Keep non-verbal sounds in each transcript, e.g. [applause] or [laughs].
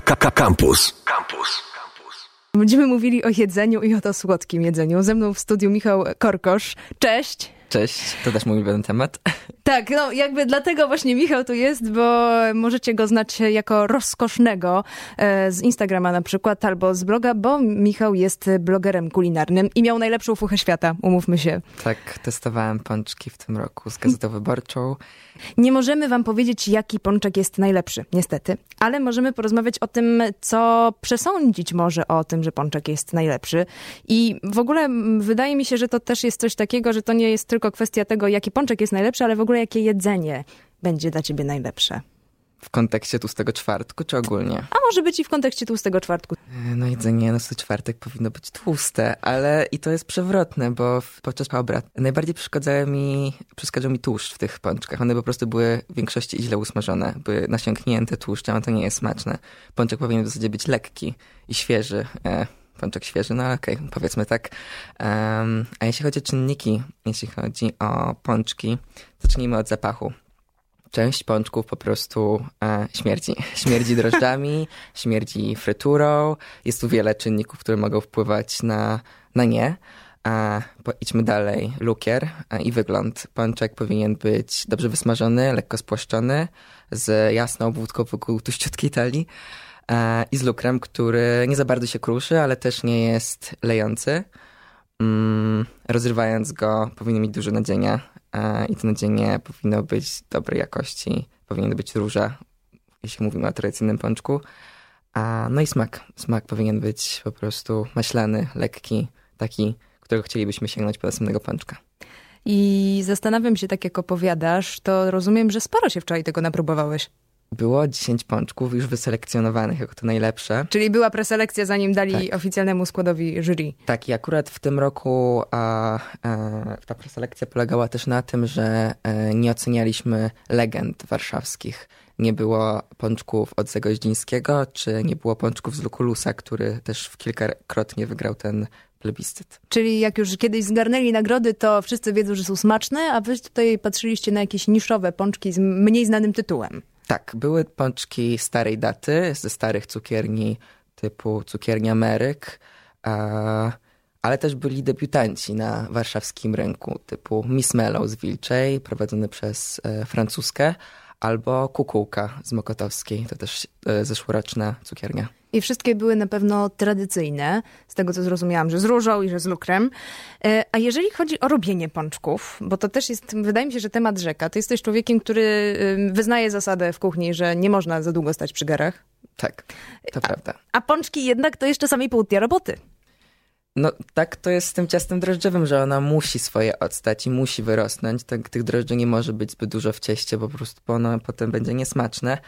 Campus. Campus. Będziemy mówili o jedzeniu i o to słodkim jedzeniu. Ze mną w studiu Michał Korkosz. Cześć! Cześć, to też mój ulubiony temat. Tak, no jakby dlatego właśnie Michał tu jest, bo możecie go znać jako rozkosznego e, z Instagrama na przykład albo z bloga, bo Michał jest blogerem kulinarnym i miał najlepszą fuchę świata, umówmy się. Tak, testowałem pączki w tym roku z Gazetą Wyborczą. Nie możemy wam powiedzieć, jaki pączek jest najlepszy, niestety, ale możemy porozmawiać o tym, co przesądzić może o tym, że pączek jest najlepszy. I w ogóle wydaje mi się, że to też jest coś takiego, że to nie jest tylko kwestia tego, jaki pączek jest najlepszy, ale w ogóle jakie jedzenie będzie dla ciebie najlepsze. W kontekście tłustego czwartku, czy ogólnie? A może być i w kontekście tłustego czwartku. E, no jedzenie na czwartek powinno być tłuste, ale i to jest przewrotne, bo podczas obrad najbardziej przeszkadzały mi, przeszkadzał mi tłuszcz w tych pączkach. One po prostu były w większości źle usmażone, były nasiąknięte tłuszczem, a to nie jest smaczne. Pączek powinien w zasadzie być lekki i świeży. Pączek świeży, no okej, okay, powiedzmy tak. Um, a jeśli chodzi o czynniki, jeśli chodzi o pączki, zacznijmy od zapachu. Część pączków po prostu e, śmierdzi. [laughs] Śmierdzi drożdżami, śmierdzi fryturą. Jest tu wiele czynników, które mogą wpływać na, na nie. A idźmy dalej. Lukier i wygląd. Pączek powinien być dobrze wysmażony, lekko spłaszczony, z jasną obwódką wokół tuściutkiej talii i z lukrem, który nie za bardzo się kruszy, ale też nie jest lejący. Mm, rozrywając go powinien mieć dużo nadzienia i to nadzienie powinno być dobrej jakości, powinien być róża, jeśli mówimy o tradycyjnym pączku. A, no i smak. Smak powinien być po prostu maślany, lekki, taki, którego chcielibyśmy sięgnąć po następnego pączka. I zastanawiam się, tak jak opowiadasz, to rozumiem, że sporo się wczoraj tego napróbowałeś. Było 10 pączków już wyselekcjonowanych jako to najlepsze. Czyli była preselekcja, zanim dali tak. oficjalnemu składowi jury. Tak, i akurat w tym roku a, a, ta preselekcja polegała też na tym, że e, nie ocenialiśmy legend warszawskich. Nie było pączków od Zagoździńskiego, czy nie było pączków z Lukulusa, który też w kilkakrotnie wygrał ten plebiscyt. Czyli jak już kiedyś zgarnęli nagrody, to wszyscy wiedzą, że są smaczne, a wy tutaj patrzyliście na jakieś niszowe pączki z mniej znanym tytułem. Tak, były pączki starej daty, ze starych cukierni typu cukiernia Meryk, ale też byli debiutanci na warszawskim rynku typu Miss Mellow z Wilczej, prowadzony przez e, francuskę, albo Kukułka z Mokotowskiej, to też e, zeszłoroczna cukiernia. I wszystkie były na pewno tradycyjne, z tego co zrozumiałam, że z różą i że z lukrem. E, a jeżeli chodzi o robienie pączków, bo to też jest, wydaje mi się, że temat rzeka. Ty jesteś człowiekiem, który wyznaje zasadę w kuchni, że nie można za długo stać przy garach. Tak, to a, prawda. A pączki jednak to jeszcze samej pół dnia roboty. No tak to jest z tym ciastem drożdżowym, że ona musi swoje odstać i musi wyrosnąć. Tak, tych drożdży nie może być zbyt dużo w cieście, bo po prostu ono potem będzie niesmaczne.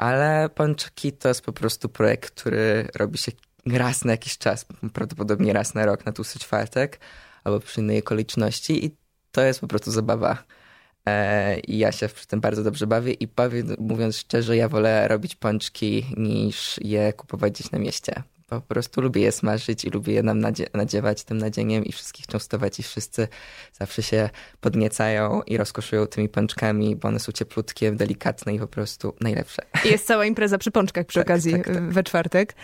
Ale pączki to jest po prostu projekt, który robi się raz na jakiś czas, prawdopodobnie raz na rok, na tłusty czwartek, albo przy innej okoliczności i to jest po prostu zabawa. E, I ja się przy tym bardzo dobrze bawię i bawię, mówiąc szczerze, ja wolę robić pączki niż je kupować gdzieś na mieście po prostu lubię je smażyć i lubię je nam nadzie nadziewać tym nadzieniem i wszystkich częstować i wszyscy zawsze się podniecają i rozkoszują tymi pączkami, bo one są cieplutkie, delikatne i po prostu najlepsze. Jest cała impreza przy pączkach przy tak, okazji tak, tak. we czwartek.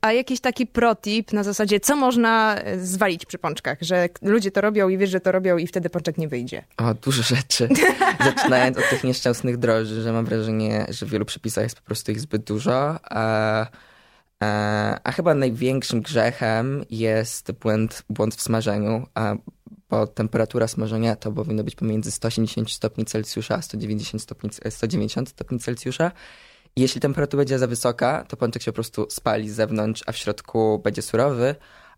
A jakiś taki protip na zasadzie, co można e, zwalić przy pączkach, że ludzie to robią i wiesz, że to robią i wtedy pączek nie wyjdzie? O, dużo rzeczy. [laughs] Zaczynając od tych nieszczęsnych droży, że mam wrażenie, że w wielu przepisach jest po prostu ich zbyt dużo, a a chyba największym grzechem jest błąd, błąd w smażeniu, bo temperatura smażenia to powinno być pomiędzy 180 stopni Celsjusza a 190 stopni, 190 stopni Celsjusza. I jeśli temperatura będzie za wysoka, to pączek się po prostu spali z zewnątrz, a w środku będzie surowy,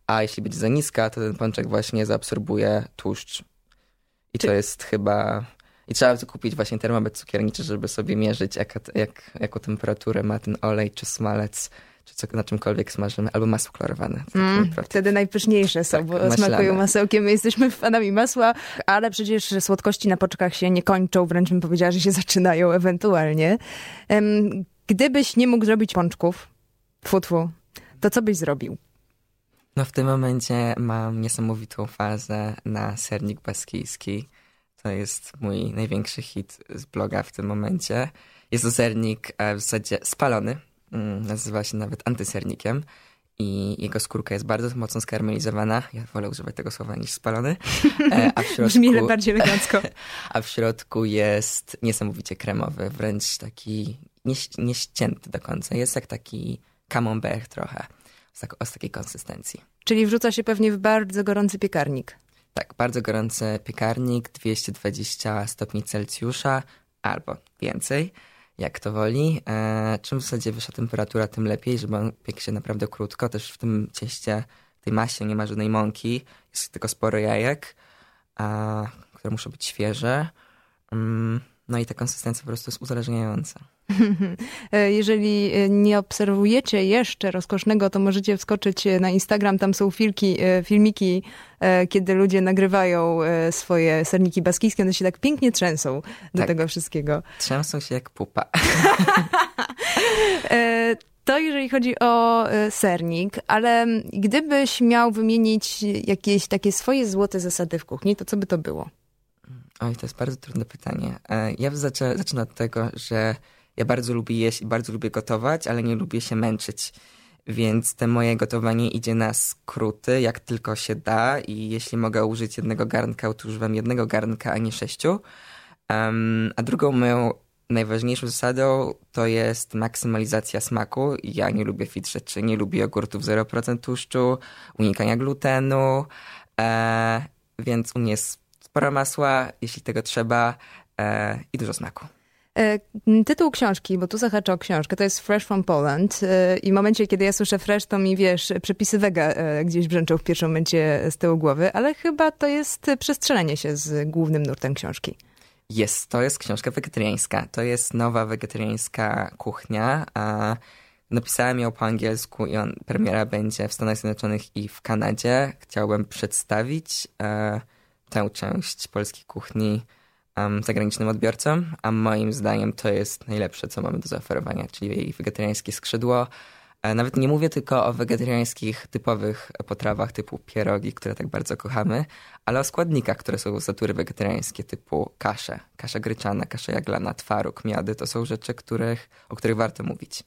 a jeśli będzie za niska, to ten pączek właśnie zaabsorbuje tłuszcz. I Czy... to jest chyba... I trzeba kupić właśnie termometr cukierniczy, żeby sobie mierzyć, jak, jak, jaką temperaturę ma ten olej czy smalec czy co, na czymkolwiek smażymy, albo masło klarowane. Mm, wtedy najpyszniejsze są, tak, bo maślane. smakują masełkiem. My jesteśmy fanami masła, ale przecież słodkości na poczkach się nie kończą, wręcz bym powiedziała, że się zaczynają ewentualnie. Gdybyś nie mógł zrobić pączków, futwu, to co byś zrobił? No w tym momencie mam niesamowitą fazę na sernik baskijski. To jest mój największy hit z bloga w tym momencie. Jest to sernik e, w zasadzie spalony, nazywa się nawet antysernikiem i jego skórka jest bardzo mocno skarmelizowana. Ja wolę używać tego słowa niż spalony. E, a w [laughs] środku, Brzmi bardziej elegancko. [laughs] A w środku jest niesamowicie kremowy, wręcz taki nieścięty do końca. Jest jak taki camembert trochę, z, tak, z takiej konsystencji. Czyli wrzuca się pewnie w bardzo gorący piekarnik. Tak, bardzo gorący piekarnik, 220 stopni Celsjusza albo więcej jak to woli. E, czym w zasadzie wyższa temperatura, tym lepiej, żeby on piekł się naprawdę krótko. Też w tym cieście, tej masie nie ma żadnej mąki, jest tylko sporo jajek, a, które muszą być świeże. Mm, no i ta konsystencja po prostu jest uzależniająca. E, jeżeli e, nie obserwujecie jeszcze rozkosznego, to możecie wskoczyć e, na Instagram. Tam są filki, filmiki, kiedy ludzie nagrywają swoje serniki baskijskie. One się tak pięknie trzęsą do tak. tego wszystkiego. Trzęsą się jak pupa. [laughs] To jeżeli chodzi o sernik, ale gdybyś miał wymienić jakieś takie swoje złote zasady w kuchni, to co by to było? Oj, to jest bardzo trudne pytanie. Ja zacznę, zacznę od tego, że ja bardzo lubię jeść i bardzo lubię gotować, ale nie lubię się męczyć. Więc te moje gotowanie idzie na skróty, jak tylko się da i jeśli mogę użyć jednego garnka, to używam jednego garnka, a nie sześciu. Um, a drugą moją najważniejszą zasadą to jest maksymalizacja smaku. Ja nie lubię fit rzeczy, nie lubię jogurtów 0% tłuszczu, unikania glutenu, e, więc u mnie jest sporo masła, jeśli tego trzeba e, i dużo smaku. E, tytuł książki, bo tu zahaczę o książkę, to jest Fresh from Poland e, i w momencie, kiedy ja słyszę fresh, to mi, wiesz, przepisy wega e, gdzieś brzęczą w pierwszym momencie z tyłu głowy, ale chyba to jest przestrzelenie się z głównym nurtem książki. Jest, to jest książka wegetariańska. To jest nowa wegetariańska kuchnia. A napisałem ją po angielsku i on, premiera będzie w Stanach Zjednoczonych i w Kanadzie. Chciałbym przedstawić e, tę część polskiej kuchni um, zagranicznym odbiorcom, a moim zdaniem to jest najlepsze, co mamy do zaoferowania, czyli jej wegetariańskie skrzydło. E, nawet nie mówię tylko o wegetariańskich typowych potrawach typu pierogi, które tak bardzo kochamy, ale o składnikach, które są z natury wegetariańskie typu kasze, kasza gryczana, kasza jaglana, twaróg, miady. To są rzeczy, których, o których warto mówić.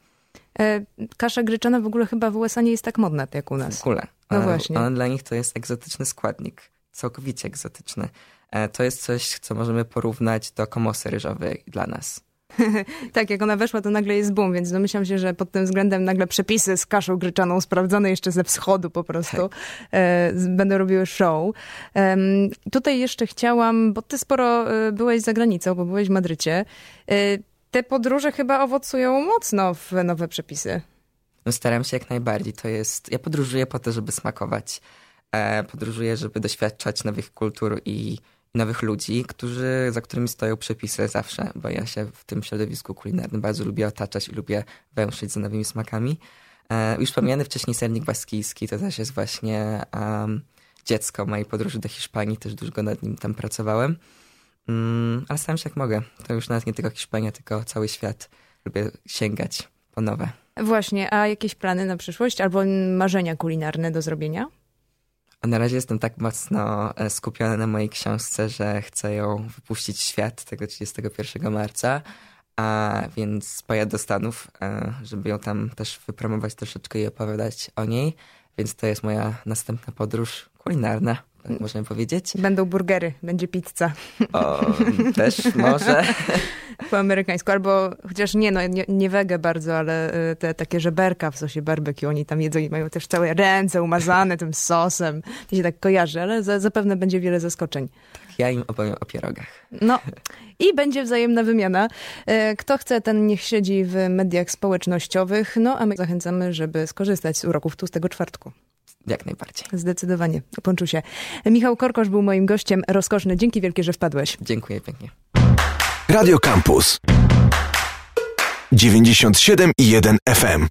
E, kasza gryczana w ogóle chyba w USA nie jest tak modna jak u nas. W ogóle. No e, właśnie. Ona dla nich to jest egzotyczny składnik. Całkowicie egzotyczny. E, to jest coś, co możemy porównać do komosy ryżowej dla nas. [laughs] tak, jak ona weszła, to nagle jest boom, więc domyślam się, że pod tym względem nagle przepisy z kaszą gryczaną, sprawdzone jeszcze ze wschodu po prostu, tak. e, będą robiły show. E, tutaj jeszcze chciałam, bo ty sporo e, byłeś za granicą, bo byłeś w Madrycie. E, te podróże chyba owocują mocno w nowe przepisy. No staram się jak najbardziej. To jest, ja podróżuję po to, żeby smakować. E, podróżuję, żeby doświadczać nowych kultur i nowych ludzi, którzy, za którymi stoją przepisy zawsze, bo ja się w tym środowisku kulinarnym bardzo lubię otaczać i lubię węszyć za nowymi smakami. E, już wspomniany wcześniej sernik baskijski to też jest właśnie um, dziecko mojej podróży do Hiszpanii, też dużo nad nim tam pracowałem. Um, ale staram się jak mogę. To już nawet nie tylko Hiszpania, tylko cały świat. Lubię sięgać po nowe. Właśnie, a jakieś plany na przyszłość albo marzenia kulinarne do zrobienia? A na razie jestem tak mocno e, skupiony na mojej książce, że chcę ją wypuścić w świat tego 31 marca. A więc pojadę do Stanów, e, żeby ją tam też wypromować troszeczkę i opowiadać o niej. Więc to jest moja następna podróż kulinarna, tak możemy powiedzieć. Będą burgery, będzie pizza. O, też [laughs] może. Po amerykańsku, albo chociaż nie, no nie, nie wege bardzo, ale y, te takie żeberka w sosie barbecue, oni tam jedzą i mają też całe ręce umazane tym sosem. To się tak kojarzy, ale za, zapewne będzie wiele zaskoczeń. Tak, ja im opowiem o pierogach. No i będzie wzajemna wymiana. Y, kto chce, ten niech siedzi w mediach społecznościowych, no a my zachęcamy, żeby skorzystać z uroków tłustego czwartku. Jak najbardziej. Zdecydowanie, się. Michał Korkosz był moim gościem. Rozkoszny. Dzięki wielkie, że wpadłeś. Dziękuję pięknie. Radio Campus. 97 i 1 FM